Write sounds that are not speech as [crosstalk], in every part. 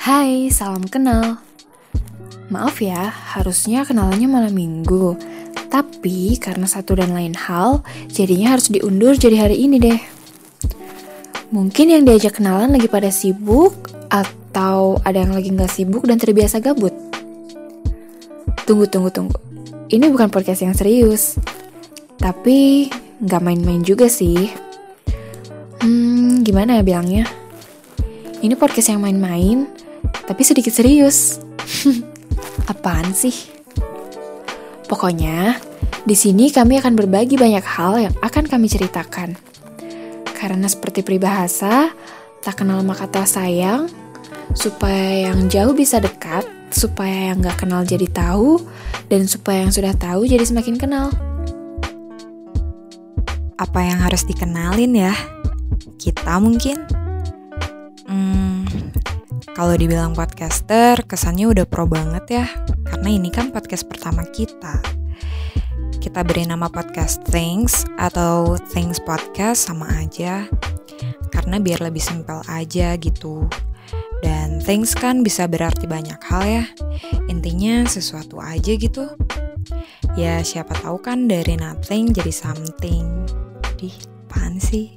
Hai, salam kenal. Maaf ya, harusnya kenalannya malam minggu. Tapi karena satu dan lain hal, jadinya harus diundur jadi hari ini deh. Mungkin yang diajak kenalan lagi pada sibuk, atau ada yang lagi nggak sibuk dan terbiasa gabut. Tunggu, tunggu, tunggu. Ini bukan podcast yang serius. Tapi nggak main-main juga sih. Hmm, gimana ya bilangnya? Ini podcast yang main-main, tapi sedikit serius. [laughs] Apaan sih? Pokoknya, di sini kami akan berbagi banyak hal yang akan kami ceritakan. Karena seperti peribahasa, tak kenal maka tak sayang, supaya yang jauh bisa dekat, supaya yang gak kenal jadi tahu, dan supaya yang sudah tahu jadi semakin kenal. Apa yang harus dikenalin ya? Kita mungkin? Kalau dibilang podcaster, kesannya udah pro banget ya. Karena ini kan podcast pertama kita. Kita beri nama podcast Things atau Things Podcast sama aja. Karena biar lebih simpel aja gitu. Dan things kan bisa berarti banyak hal ya. Intinya sesuatu aja gitu. Ya siapa tahu kan dari nothing jadi something. Di apaan sih?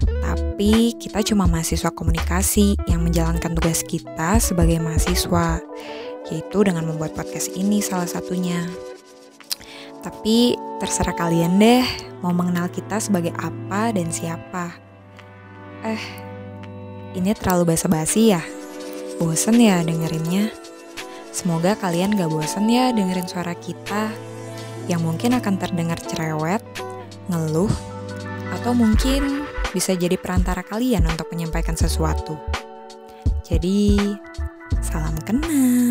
Tapi kita cuma mahasiswa komunikasi yang menjalankan tugas kita sebagai mahasiswa, yaitu dengan membuat podcast ini salah satunya. Tapi terserah kalian deh mau mengenal kita sebagai apa dan siapa. Eh, ini terlalu basa-basi ya? Bosen ya dengerinnya? Semoga kalian gak bosen ya dengerin suara kita yang mungkin akan terdengar cerewet, ngeluh, atau mungkin bisa jadi perantara kalian untuk menyampaikan sesuatu. Jadi, salam kenal.